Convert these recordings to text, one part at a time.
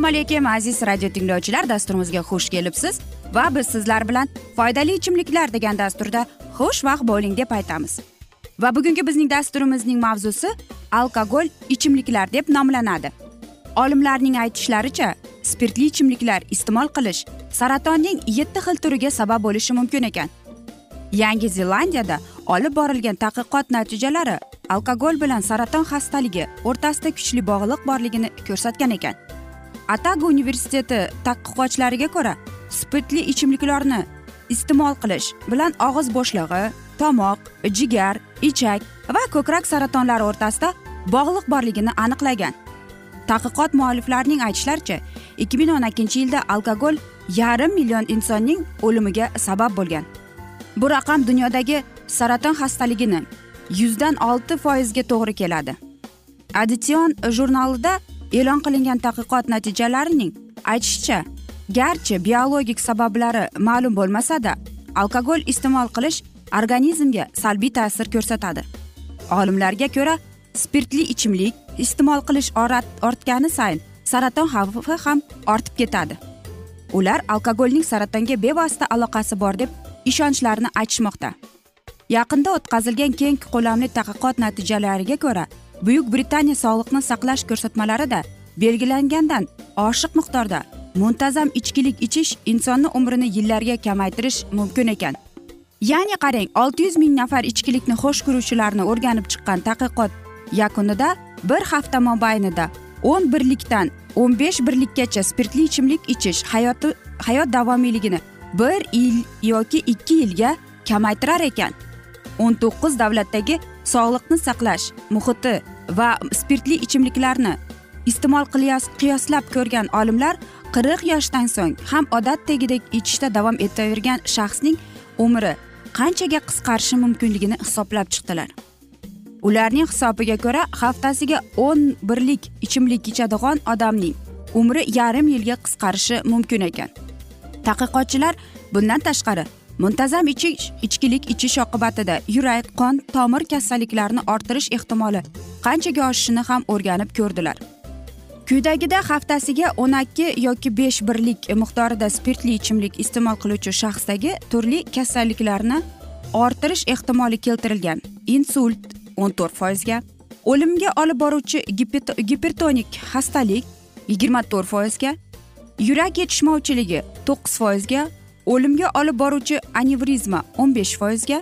assalomu alaykum aziz radio tinglovchilar. Dasturimizga xush kelibsiz va biz sizlar bilan foydali ichimliklar degan dasturda xushvaqt bo'ling deb aytamiz. Va bugungi bizning dasturimizning mavzusi alkogol ichimliklar deb nomlanadi. Olimlarning aytishlaricha spirtli ichimliklar iste'mol qilish saratonning yetti xil turiga sabab bo'lishi mumkin ekan. Yangi zelandiyada olib borilgan tadqiqot natijalari alkogol bilan saraton xastaligi o'rtasida kuchli bog'liq borligini ko'rsatgan ekan. Atago universiteti tadqiqotchilariga ko'ra spirtli ichimliklarni iste'mol qilish bilan og'iz bo'shlig'i tomoq jigar ichak va ko'krak saratonlari o'rtasida bog'liq borligini aniqlagan. Tadqiqot mualliflarining aytishlaricha ikki ming o'n ikkinchi yilda alkogol yarim million insonning o'limiga sabab bo'lgan. Bu raqam dunyodagi saraton xastaligini yuzdan olti foizga to'g'ri keladi. Additsion jurnalida e'lon qilingan tadqiqot natijalarining aytishicha garchi biologik sabablari ma'lum bo'lmasada alkogol iste'mol qilish organizmga salbiy ta'sir ko'rsatadi. Olimlarga ko'ra spirtli ichimlik iste'mol qilish ortgani sayin saraton xavfi ham ortib ketadi. Ular alkogolning saratonga bevosita aloqasi bor deb ishonchlarini aytishmoqda. Yaqinda o'tkazilgan keng ko'lamli tadqiqot natijalariga ko'ra buyuk britaniya sog'liqni saqlash ko'rsatmalarida belgilangandan oshiq miqdorda muntazam ichkilik ichish insonni umrini yillarga kamaytirish mumkin ekan. Ya'ni qarang olti yuz ming nafar ichkilikni xush ko'ruvchilarni o'rganib chiqqan tadqiqot yakunida bir hafta mobaynida o'n birlikdan o'n besh birlikkacha spirtli ichimlik ichish hayoti hayot davomiyligini bir yil yoki ikki yilga kamaytirar ekan. O'n to'qqiz davlatdagi sog'liqni saqlash muhiti va spirtli ichimliklarni iste'mol qiyoslab ko'rgan olimlar qirq yoshdan so'ng ham odatdagidek ichishda davom etavergan shaxsning umri qanchaga qisqarishi mumkinligini hisoblab chiqdilar. Ularning hisobiga ko'ra haftasiga o'n birlik ichimlik ichadigan odamning umri yarim yilga qisqarishi mumkin ekan. Tadqiqotchilar bundan tashqari muntazam ichish ichkilik ichish oqibatida yurak qon tomir kasalliklarini orttirish ehtimoli qanchaga oshishini ham o'rganib ko'rdilar. Quyidagida haftasiga o'n ikki yoki besh birlik miqdorida spirtli ichimlik iste'mol qiluvchi shaxsdagi turli kasalliklarni orttirish ehtimoli keltirilgan. Insult o'n to'rt foizga o'limga olib boruvchi gipertonik xastalik yigirma to'rt foizga yurak yetishmovchiligi to'qqiz foizga o'limga olib boruvchi anevrizma o'n besh foizga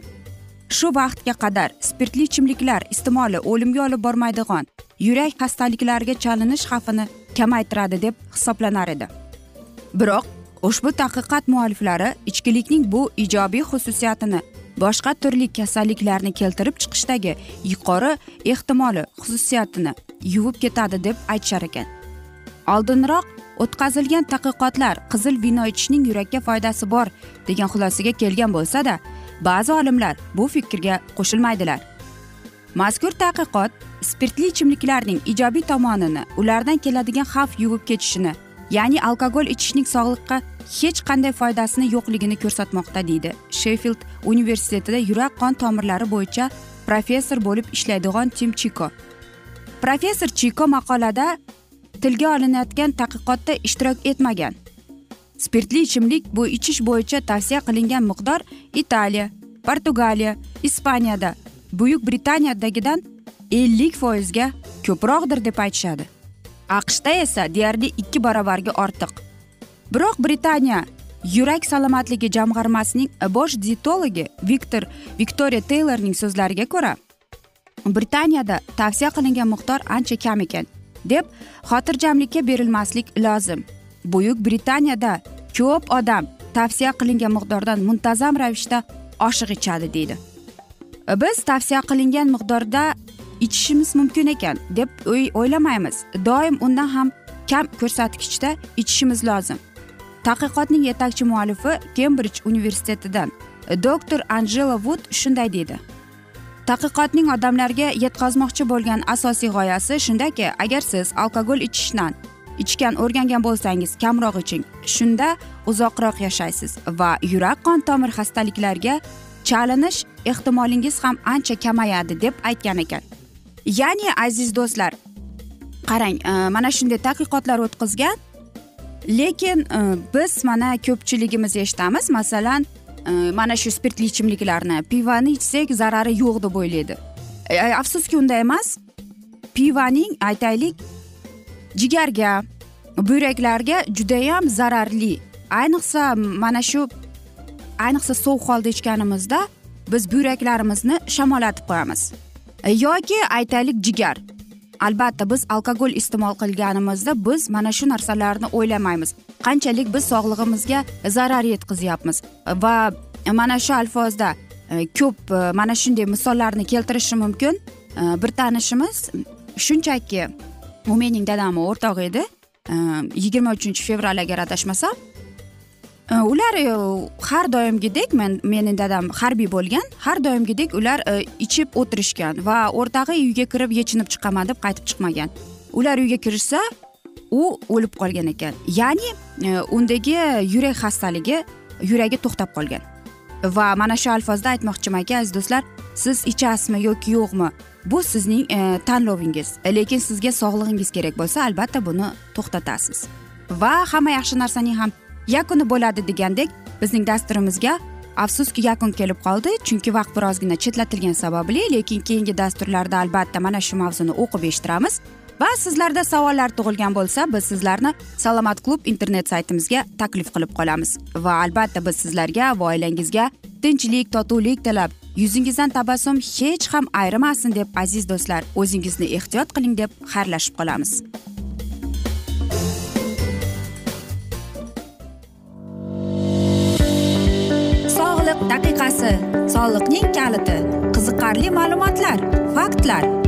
shu vaqtga qadar spirtli ichimliklar iste'moli o'limga olib bormaydigan yurak xastaliklariga chalinish xavfini kamaytiradi deb hisoblanar edi. Biroq ushbu tadqiqot mualliflari ichkilikning bu ijobiy xususiyatini boshqa turli kasalliklarni keltirib chiqishdagi yuqori ehtimoli xususiyatini yuvib ketadi deb aytishar ekan. Oldinroq o'tkazilgan tadqiqotlar qizil vino ichishning yurakka foydasi bor degan xulosaga kelgan bo'lsada ba'zi olimlar bu fikrga qo'shilmaydilar. Mazkur tadqiqot spirtli ichimliklarning ijobiy tomonini ulardan keladigan xavf yuvib ketishini ya'ni alkogol ichishning sog'liqqa hech qanday foydasini yo'qligini ko'rsatmoqda deydi sheffild universitetida yurak qon tomirlari bo'yicha professor bo'lib ishlaydigan tim chiko. Professor chiko maqolada tilga olinayotgan tadqiqotda ishtirok etmagan. Spirtli ichimlik bu ichish bo'yicha tavsiya qilingan miqdor italiya portugaliya ispaniyada buyuk britaniyadagidan ellik foizga ko'proqdir deb aytishadi. Aqshda esa deyarli ikki barobarga ortiq. Biroq britaniya yurak salomatligi jamg'armasining bosh dietologi viktor viktoriya teylorning so'zlariga ko'ra britaniyada tavsiya qilingan miqdor ancha kam ekan. Deb xotirjamlikka berilmaslik lozim. Buyuk britaniyada ko'p odam tavsiya qilingan miqdordan muntazam ravishda oshiq ichadi deydi. Biz tavsiya qilingan miqdorda ichishimiz mumkin ekan deb o'ylamaymiz. Doim undan ham kam ko'rsatkichda ichishimiz lozim. Tadqiqotning yetakchi muallifi kembrij universitetidan doktor anjela vud shunday deydi. Tadqiqotning odamlarga yetkazmoqchi bo'lgan asosiy g'oyasi shundaki agar siz alkogol ichishdan ichgan o'rgangan bo'lsangiz kamroq iching. Shunda uzoqroq yashaysiz va yurak qon tomir xastaliklariga chalinish ehtimolingiz ham ancha kamayadi deb aytgan ekan. Ya'ni aziz do'stlar qarang e, mana shunday tadqiqotlar o'tkazgan lekin e, biz mana ko'pchiligimiz eshitamiz. Masalan Э, mana shu spirtli ichimliklarni pivani ichsak zarari yo'q deb o'ylaydi. E, e, afsuski unday emas. Pivaning aytaylik jigarga buyraklarga judayam zararli. Ayniqsa mana shu ayniqsa sovuq holda ichganimizda biz buyraklarimizni shamollatib qo'yamiz. E, yoki aytaylik jigar. Albatta biz alkogol iste'mol qilganimizda biz mana shu narsalarni o'ylamaymiz. Qanchalik biz sog'lig'imizga zarar yetkazyapmiz. Va mana shu alfozda e, ko'p e, mana shunday misollarni keltirishim mumkin. E, bir tanishimiz shunchaki u mening dadamni o'rtog'i edi. Yigirma uchinchi fevral agar adashmasam ular har doimgidek men meni dadam harbiy bo'lgan har doimgidek ular ichib o'tirishgan va o'rtog'i uyga kirib yechinib chiqaman deb qaytib chiqmagan. Ular uyga kirishsa u o'lib qolgan ekan. Ya'ni e, undagi yurak xastaligi yuragi to'xtab qolgan. Va mana shu alfozda aytmoqchimanki aziz do'stlar siz ichasizmi yoki yo'qmi? Bu sizning e, tanlovingiz. Lekin sizga sog'lig'ingiz kerak bo'lsa albatta buni to'xtatasiz. Va hamma yaxshi narsaning ham yakuni bo'ladi degandek bizning dasturimizga afsuski yakun kelib qoldi. Chunki vaqt birozgina chetlatilgani sababli lekin keyingi dasturlarda albatta mana shu mavzuni o'qib eshittiramiz. Va sizlarda savollar tug'ilgan bo'lsa biz sizlarni salomat klub internet saytimizga taklif qilib qolamiz. Va albatta biz sizlarga va oilangizga tinchlik totuvlik tilab yuzingizdan tabassum hech ham ayrimasin deb aziz do'stlar o'zingizni ehtiyot qiling deb xayrlashib qolamiz. Sog'liq daqiqasi soliqning kaliti qiziqarli ma'lumotlar faktlar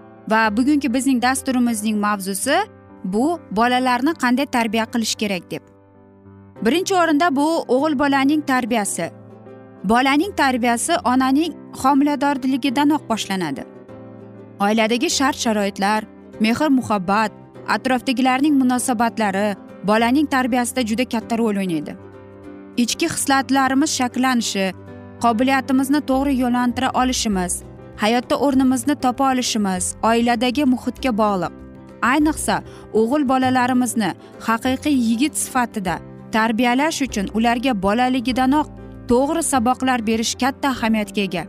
Va bugungi bizning dasturimizning mavzusi bu bolalarni qanday tarbiya qilish kerak deb. Birinchi o'rinda bu o'g'il bolaning tarbiyasi. Bolaning tarbiyasi onaning homiladorligidanoq boshlanadi. Oiladagi shart sharoitlar mehr muhabbat atrofdagilarning munosabatlari bolaning tarbiyasida juda katta rol o'ynaydi. Ichki hislatlarimiz shakllanishi qobiliyatimizni to'g'ri yo'naltira olishimiz hayotda o'rnimizni topa olishimiz oiladagi muhitga bog'liq. Ayniqsa o'g'il bolalarimizni haqiqiy yigit sifatida tarbiyalash uchun ularga bolaligidanoq to'g'ri saboqlar berish katta ahamiyatga ega.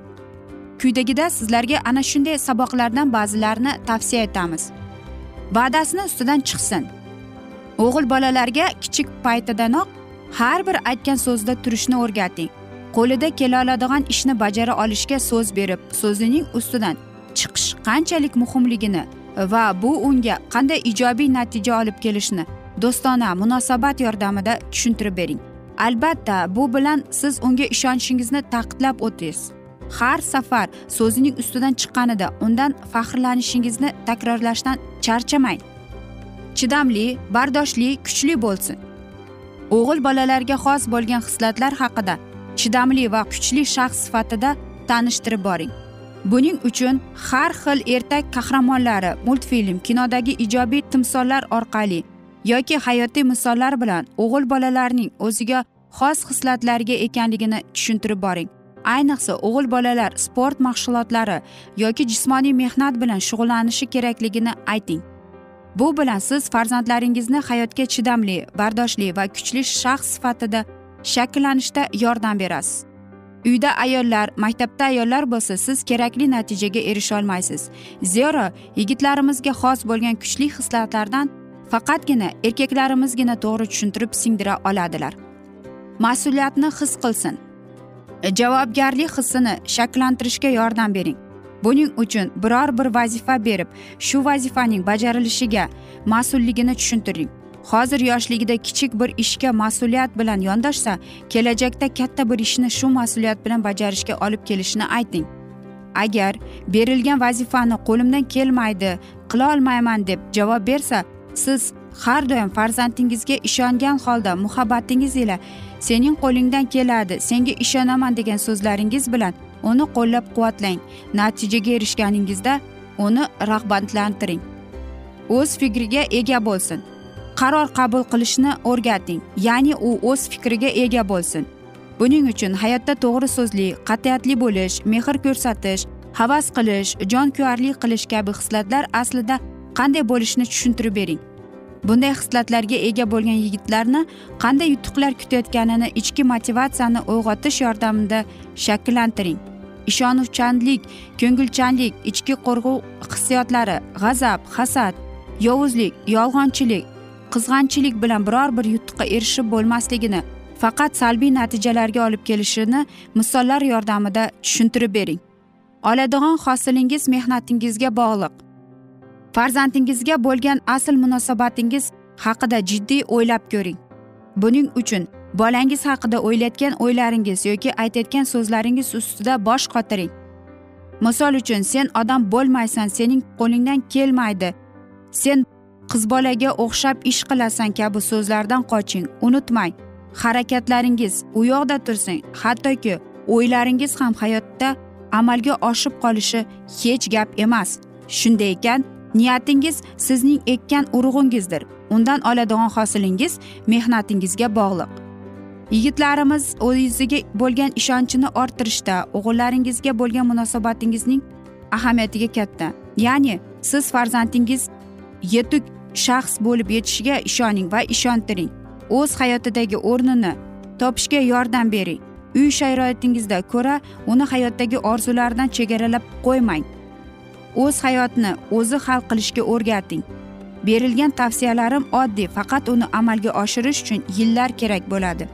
Quyidagida sizlarga ana shunday saboqlardan ba'zilarini tavsiya etamiz. Va'dasini ustidan chiqsin. O'g'il bolalarga kichik paytidanoq har bir aytgan so'zida turishni o'rgating. Qo'lida kela oladigan ishni bajara olishga so'z berib so'zining ustidan chiqish qanchalik muhimligini va bu unga qanday ijobiy natija olib kelishini do'stona munosabat yordamida tushuntirib bering. Albatta bu bilan siz unga ishonchingizni ta'kidlab o'tasiz. Har safar so'zining ustidan chiqqanida undan faxrlanishingizni takrorlashdan charchamang chidamli bardoshli kuchli bo'lsin. O'g'il bolalarga xos bo'lgan xislatlar haqida chidamli va kuchli shaxs sifatida tanishtirib boring. Buning uchun har xil ertak qahramonlari multfilm kinodagi ijobiy timsollar orqali yoki hayotiy misollar bilan o'g'il bolalarning o'ziga xos xislatlarga ekanligini tushuntirib boring. Ayniqsa o'g'il bolalar sport mashg'ulotlari yoki jismoniy mehnat bilan shug'ullanishi kerakligini ayting. Bu bilan siz farzandlaringizni hayotga chidamli bardoshli va kuchli shaxs sifatida shakllanishda yordam berasiz. Uyda ayollar maktabda ayollar bo'lsa siz kerakli natijaga erisholmaysiz zero yigitlarimizga xos bo'lgan kuchli hislatlardan faqatgina erkaklarimizgina to'g'ri tushuntirib singdira oladilar. Mas'uliyatni his qilsin. Javobgarlik hissini shakllantirishga yordam bering. Buning uchun biror bir vazifa berib shu vazifaning bajarilishiga mas'ulligini tushuntiring. Hozir yoshligida kichik bir ishga mas'uliyat bilan yondashsa kelajakda katta bir ishni shu mas'uliyat bilan bajarishga olib kelishini ayting. Agar berilgan vazifani qo'limdan kelmaydi qilolmayman deb javob bersa siz har doim farzandingizga ishongan holda muhabbatingiz ila sening qo'lingdan keladi senga ishonaman degan so'zlaringiz bilan uni qo'llab quvvatlang. Natijaga erishganingizda uni rag'batlantiring. O'z fikriga ega bo'lsin. Qaror qabul qilishni o'rgating ya'ni u o'z fikriga ega bo'lsin. Buning uchun hayotda to'g'ri so'zli qat'iyatli bo'lish mehr ko'rsatish havas qilish jonkuyarlik qilish kabi xislatlar aslida qanday bo'lishini tushuntirib bering. Bunday xislatlarga ega bo'lgan yigitlarni qanday yutuqlar kutayotganini ichki motivatsiyani uyg'otish yordamida shakllantiring. Ishonuvchanlik ko'ngilchanlik ichki qo'rquv hissiyotlari g'azab hasad yovuzlik yolg'onchilik qizg'anchilik bilan biror bir yutuqqa erishib bo'lmasligini faqat salbiy natijalarga olib kelishini misollar yordamida tushuntirib bering. Oladigan hosilingiz mehnatingizga bog'liq. Farzandingizga bo'lgan asl munosabatingiz haqida jiddiy o'ylab ko'ring. Buning uchun bolangiz haqida o'ylayotgan o'ylaringiz yoki aytayotgan so'zlaringiz ustida bosh qotiring. Misol uchun sen odam bo'lmaysan sening qo'lingdan kelmaydi. Sen qiz bolaga o'xshab ish qilasan kabi so'zlardan qoching. Unutmang harakatlaringiz u yoqda tursin. Hattoki o'ylaringiz ham hayotda amalga oshib qolishi hech gap emas. Shunday ekan niyatingiz sizning ekkan urug'ingizdir. Undan oladigan hosilingiz mehnatingizga bog'liq. Yigitlarimiz o'ziga bo'lgan ishonchini orttirishda o'g'illaringizga bo'lgan munosabatingizning ahamiyatiga katta. Ya'ni siz farzandingiz yetuk shaxs bo'lib yetishiga ishoning va ishontiring. O'z hayotidagi o'rnini topishga yordam bering. Uy sharoitingizda ko'ra uni hayotdagi orzularidan chegaralab qo'ymang. O'z hayotni o'zi hal qilishga o'rgating. Berilgan tavsiyalarim oddiy faqat uni amalga oshirish uchun yillar kerak bo'ladi.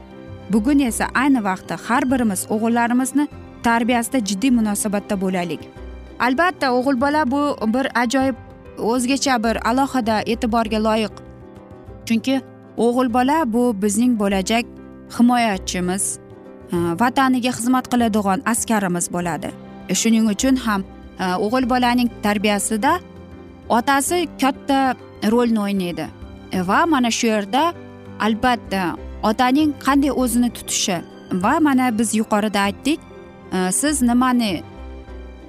Bugun esa ayni vaqtda har birimiz o'g'illarimizni tarbiyasida jiddiy munosabatda bo'laylik. Albatta o'g'il bola bu bir ajoyib o'zgacha bir alohida e'tiborga loyiq. Chunki o'g'il bola bu bizning bo'lajak himoyachimiz e, vataniga xizmat qiladigan askarimiz bo'ladi. E, shuning uchun ham e, o'g'il bolaning tarbiyasida otasi katta rolni o'ynaydi. Va mana shu yerda albatta otaning qanday o'zini tutishi va mana biz yuqorida aytdik siz nimani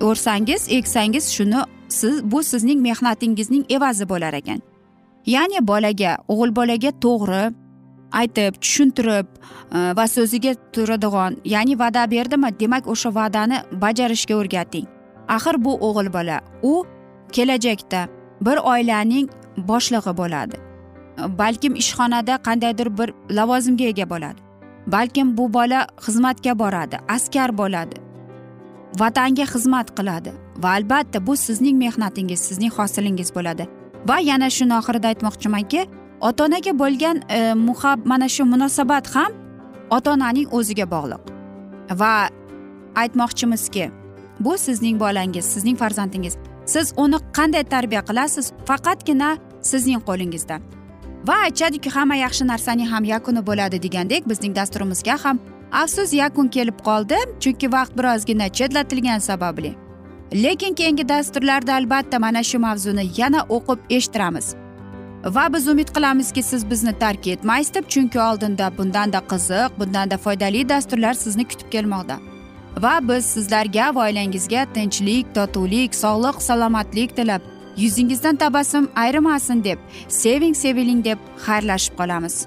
o'rsangiz eksangiz shuni siz bu sizning mehnatingizning evazi bo'lar ekan. Ya'ni bolaga o'g'il bolaga to'g'ri aytib tushuntirib e, va so'ziga turadigan ya'ni va'da berdimi demak o'sha va'dani bajarishga o'rgating. Axir bu o'g'il bola u kelajakda bir oilaning boshlig'i bo'ladi. Balkim ishxonada qandaydir bir lavozimga ega bo'ladi. Balkim bu bola xizmatga boradi askar bo'ladi. Vatanga xizmat qiladi va albatta bu sizning mehnatingiz sizning hosilingiz bo'ladi. Va yana shuni oxirida aytmoqchimanki ota onaga bo'lgan e, muhab mana shu munosabat ham ota onaning o'ziga bog'liq. Va aytmoqchimizki bu sizning bolangiz sizning farzandingiz. Siz uni qanday tarbiya qilasiz? Faqatgina sizning qo'lingizda. Va aytishadiki hamma yaxshi narsaning ham yakuni bo'ladi degandek bizning dasturimizga ham afsus yakun kelib qoldi chunki vaqt birozgina chetlatilgani sababli. Lekin keyingi dasturlarda albatta mana shu mavzuni yana o'qib eshittiramiz. Va biz umid qilamizki siz bizni tark etmaysiz deb chunki oldinda bundanda qiziq bundanda foydali dasturlar sizni kutib kelmoqda. Va biz sizlarga va oilangizga tinchlik totuvlik sog'lik salomatlik tilab yuzingizdan tabassum ayrimasin deb seving seviling deb xayrlashib qolamiz.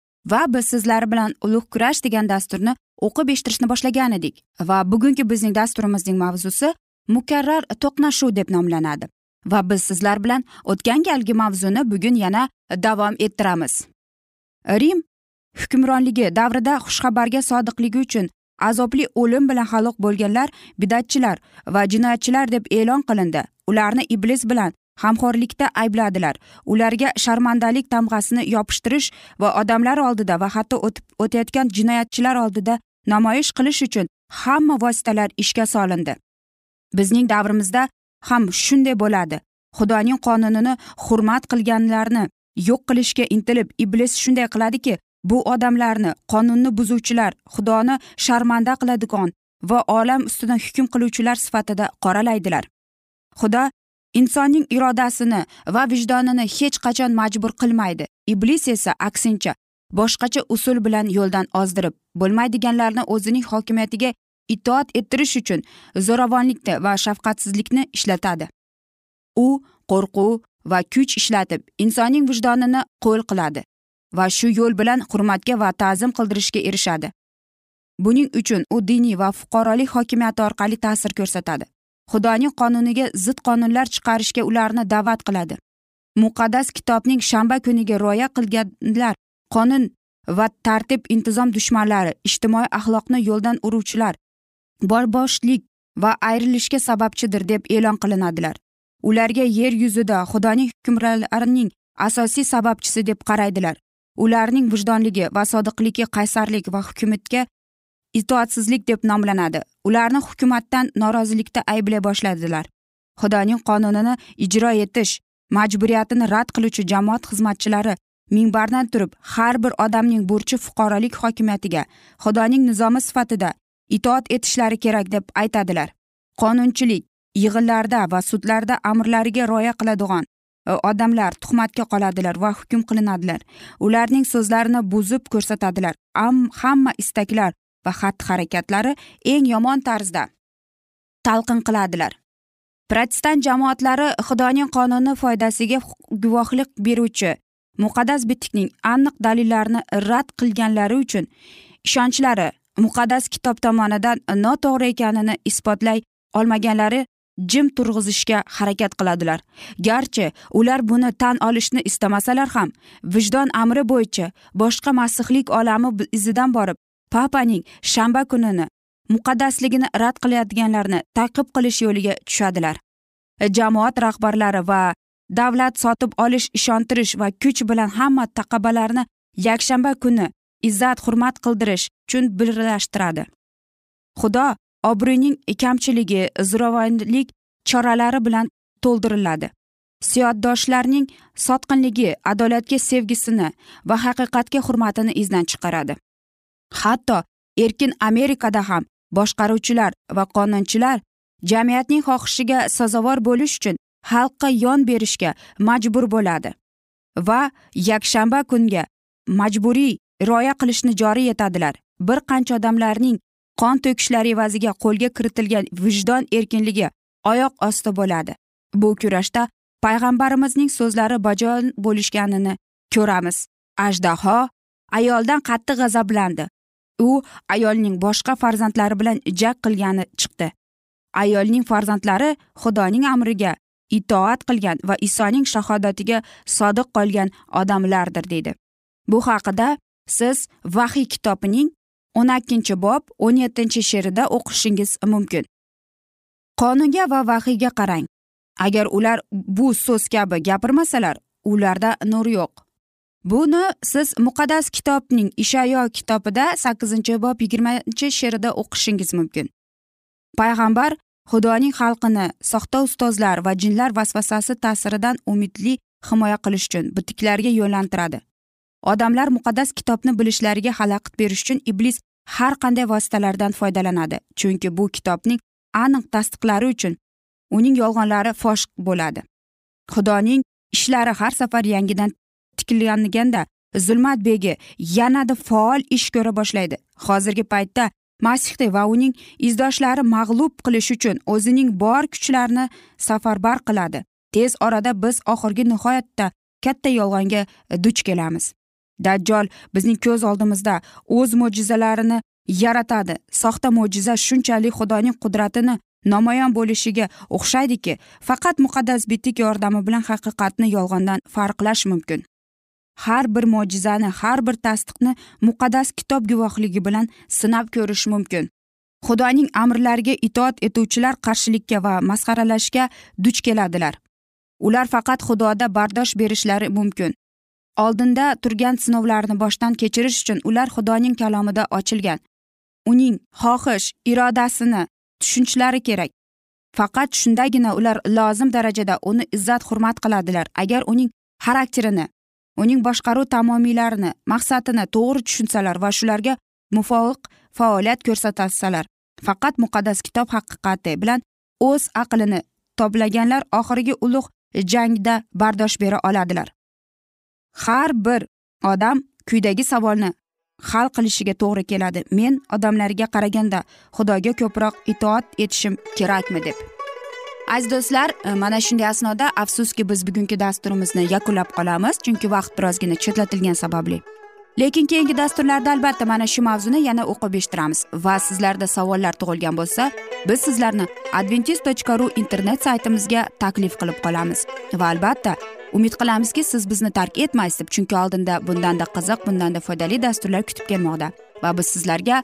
Va biz sizlar bilan ulug' kurash degan dasturni o'qib eshittirishni boshlagan edik va bugungi bizning dasturimizning mavzusi mukarrar to'qnashuv deb nomlanadi. Va biz sizlar bilan o'tgan galgi mavzuni bugun yana davom ettiramiz. Rim hukmronligi davrida xushxabarga sodiqligi uchun azobli o'lim bilan halok bo'lganlar bidatchilar va jinoyatchilar deb e'lon qilindi. Ularni iblis bilan hamxo'rlikda aybladilar. Ularga sharmandalik tamg'asini yopishtirish va odamlar oldida va hatto o'tib o'tayotgan jinoyatchilar oldida namoyish qilish uchun hamma vositalar ishga solindi. Bizning davrimizda ham shunday bo'ladi. Xudoning qonunini hurmat qilganlarni yo'q qilishga intilib iblis shunday qiladiki bu odamlarni qonunni buzuvchilar xudoni sharmanda qiladigan va olam ustidan hukm qiluvchilar sifatida qoralaydilar. Xudo insonning irodasini va vijdonini hech qachon majbur qilmaydi. Iblis esa aksincha boshqacha usul bilan yo'ldan ozdirib bo'lmaydiganlarni o'zining hokimiyatiga itoat ettirish uchun zo'ravonlikni va shafqatsizlikni ishlatadi. U qo'rquv va kuch ishlatib insonning vijdonini qo'l qiladi va shu yo'l bilan hurmatga va ta'zim qildirishga erishadi. Buning uchun u diniy va fuqarolik hokimiyati orqali ta'sir ko'rsatadi. Xudoning qonuniga zid qonunlar chiqarishga ularni da'vat qiladi. Muqaddas kitobning shanba kuniga rioya qilganlar qonun va tartib intizom dushmanlari ijtimoiy axloqni yo'ldan uruvchilar borboshlik va ayrilishga sababchidir deb e'lon qilinadilar. Ularga yer yuzida xudoning hukmronlarining asosiy sababchisi deb qaraydilar. Ularning vijdonligi va sodiqligi qaysarlik va hukumatga itoatsizlik deb nomlanadi. Ularni hukumatdan norozilikda ayblay boshladilar. Xudoning qonunini ijro etish majburiyatini rad qiluvchi jamoat xizmatchilari minbardan turib har bir odamning burchi fuqarolik hokimiyatiga xudoning nizomi sifatida itoat etishlari kerak deb aytadilar. Qonunchilik yig'inlarda va sudlarda amrlariga rioya qiladigan e, odamlar tuhmatga qoladilar va hukm qilinadilar. Ularning so'zlarini buzib ko'rsatadilar. Am hamma istaklar va xatti harakatlari eng yomon tarzda talqin qiladilar. Protestant jamoatlari xudoning qonuni foydasiga guvohlik beruvchi muqaddas bitikning aniq dalillarini rad qilganlari uchun ishonchlari muqaddas kitob tomonidan noto'g'ri ekanini isbotlay olmaganlari jim turg'izishga harakat qiladilar. Garchi ular buni tan olishni istamasalar ham vijdon amri bo'yicha boshqa masihlik olami izidan borib papaning shanba kunini muqaddasligini rad qilayotganlarni taqib qilish yo'liga tushadilar. Jamoat rahbarlari va davlat sotib olish ishontirish va kuch bilan hamma taqabalarni yakshanba kuni izzat hurmat qildirish uchun birlashtiradi. Xudo obro'ning kamchiligi zo'ravonlik choralari bilan to'ldiriladi. Siyotdoshlarning sotqinligi adolatga sevgisini va haqiqatga hurmatini izdan chiqaradi. Hatto erkin amerikada ham boshqaruvchilar va qonunchilar jamiyatning xohishiga sazovor bo'lish uchun xalqqa yon berishga majbur bo'ladi va yakshanba kunga majburiy rioya qilishni joriy etadilar. Bir qancha odamlarning qon to'kishlari evaziga qo'lga kiritilgan vijdon erkinligi oyoq osti bo'ladi. Bu kurashda payg'ambarimizning so'zlari bajo bo'lishganini ko'ramiz. Ajdaho ayoldan qattiq g'azablandi. U ayolning boshqa farzandlari bilan jag qilgani chiqdi. Ayolning farzandlari xudoning amriga itoat qilgan va isoning shahodatiga sodiq qolgan odamlardir deydi. Bu haqida siz vahiy kitobining o'n ikkinchi bob o'n yettinchi she'rida o'qishingiz mumkin. Qonunga va vahiyga qarang. Agar ular bu so'z kabi gapirmasalar ularda nur yo'q. Buni siz muqaddas kitobning ishayo kitobida sakkizinchi bob yigirmanchi she'rida o'qishingiz mumkin. Payg'ambar xudoning xalqini soxta ustozlar va jinlar vasvasasi ta'siridan umidli himoya qilish uchun bitiklarga yo'llantiradi. Odamlar muqaddas kitobni bilishlariga xalaqit berish uchun iblis har qanday vositalardan foydalanadi chunki bu kitobning aniq tasdiqlari uchun uning yolg'onlari fosh bo'ladi. Xudoning ishlari har safar yangidan tiklanganda zulmat begi yanada faol ish ko'ra boshlaydi. Hozirgi paytda masihday va uning izdoshlari mag'lub qilish uchun o'zining bor kuchlarini safarbar qiladi. Tez orada biz oxirgi nihoyatda katta yolg'onga duch kelamiz. Dajjol bizning ko'z oldimizda o'z mo'jizalarini yaratadi. Soxta mo'jiza shunchalik xudoning qudratini namoyon bo'lishiga o'xshaydiki faqat muqaddas bitik yordami bilan haqiqatni yolg'ondan farqlash mumkin. Har bir mo'jizani har bir tasdiqni muqaddas kitob guvohligi bilan sinab ko'rish mumkin. Xudoning amrlariga itoat etuvchilar qarshilikka va masxaralashga duch keladilar. Ular faqat xudoda bardosh berishlari mumkin. Oldinda turgan sinovlarni boshdan kechirish uchun ular xudoning kalomida ochilgan. Uning xohish irodasini tushunishlari kerak. Faqat shundagina ular lozim darajada uni izzat hurmat qiladilar agar uning xarakterini uning boshqaruv tamomiylarini maqsadini to'g'ri tushunsalar va shularga muvofiq faoliyat ko'rsatsalar faqat muqaddas kitob haqiqati bilan o'z aqlini toplaganlar oxirgi ulug' jangda bardosh bera oladilar. Har bir odam quyidagi savolni hal qilishiga to'g'ri keladi. Men odamlarga qaraganda xudoga ko'proq itoat etishim kerakmi deb. Aziz do'stlar e, mana shunday asnoda afsuski biz bugungi dasturimizni yakunlab qolamiz chunki vaqt birozgina chetlatilgani sababli. Lekin keyingi dasturlarda albatta mana shu mavzuni yana o'qib eshittiramiz. Va sizlarda savollar tug'ilgan bo'lsa biz sizlarni adventis tochka ru internet saytimizga taklif qilib qolamiz. Va albatta umid qilamizki siz bizni tark etmaysiz deb chunki oldinda bundanda qiziq bundanda foydali dasturlar kutib kelmoqda. Va biz sizlarga